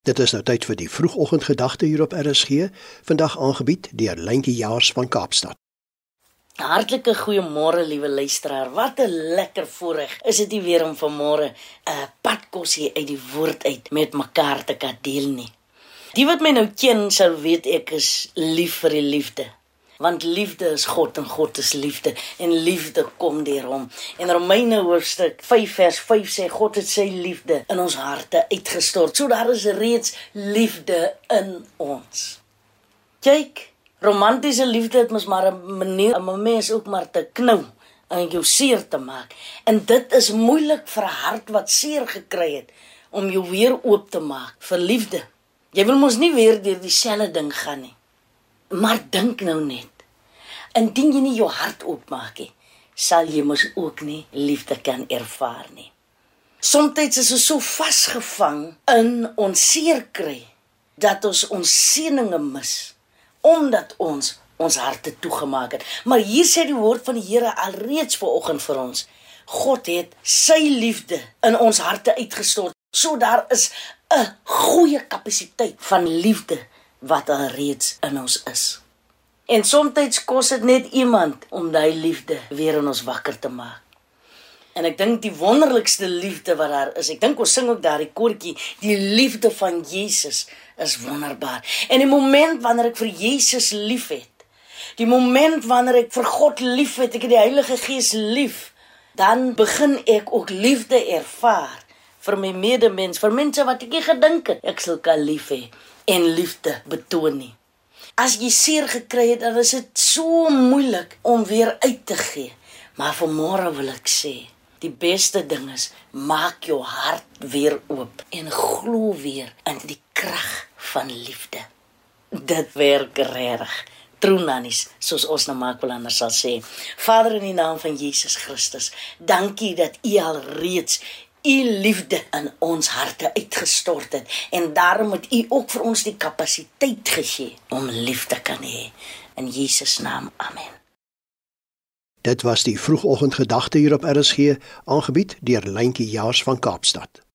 Dit is nou tyd vir die vroegoggendgedagte hier op RSG, vandag aangebied deur Lentjie Jaars van Kaapstad. Hartlike goeiemôre liewe luisteraar. Wat 'n lekker voorreg is dit hier weer om vanmôre 'n uh, padkosie uit die woord uit met mekaar te kan deel nie. Die wat my nou ken sou weet ek is lief vir die liefde want liefde is God en God is liefde en liefde kom deur hom. En Romeine hoofstuk 5 vers 5 sê God het sy liefde in ons harte uitgestort. So daar is reeds liefde in ons. Kyk, romantiese liefde het mos maar 'n manier om 'n mens ook maar te knou en jou seer te maak. En dit is moeilik vir 'n hart wat seer gekry het om jou weer oop te maak vir liefde. Jy wil mos nie weer deur dieselfde ding gaan nie. Maar dink nou net. Indien jy nie jou hart oopmaak nie, sal jy mos ook nie liefde kan ervaar nie. Somstyds is ons so vasgevang in ons seer kry dat ons ons seëninge mis omdat ons ons harte toegemaak het. Maar hier sê die woord van die Here alreeds vanoggend vir ons. God het sy liefde in ons harte uitgestort. So daar is 'n goeie kapasiteit van liefde wat alreeds in ons is. En soms kos dit net iemand om daai liefde weer in ons wakker te maak. En ek dink die wonderlikste liefde wat daar is, ek dink ons sing ook daardie koortjie, die liefde van Jesus is wonderbaar. En die oomblik wanneer ek vir Jesus liefhet, die oomblik wanneer ek vir God liefhet, ek het die Heilige Gees lief, dan begin ek ook liefde ervaar vir my medemens, vir mense wat ek nie gedink het ek sou kan lief hê en liefde betoon nie. As jy seer gekry het, dan is dit so moeilik om weer uit te gee. Maar vanmôre wil ek sê, die beste ding is maak jou hart weer oop en glo weer in die krag van liefde. Dit werk reg. Troenanies, soos ons nou maak wil anders sal sê. Vader in die naam van Jesus Christus, dankie dat U al reeds u liefde in ons harte uitgestort het. En daarom het u ook vir ons die kapasiteit gegee om lief te kan hê. In Jesus naam amen. Dit was die vroegoggendgedagte hier op RSG aangebied deur Lentjie Jaars van Kaapstad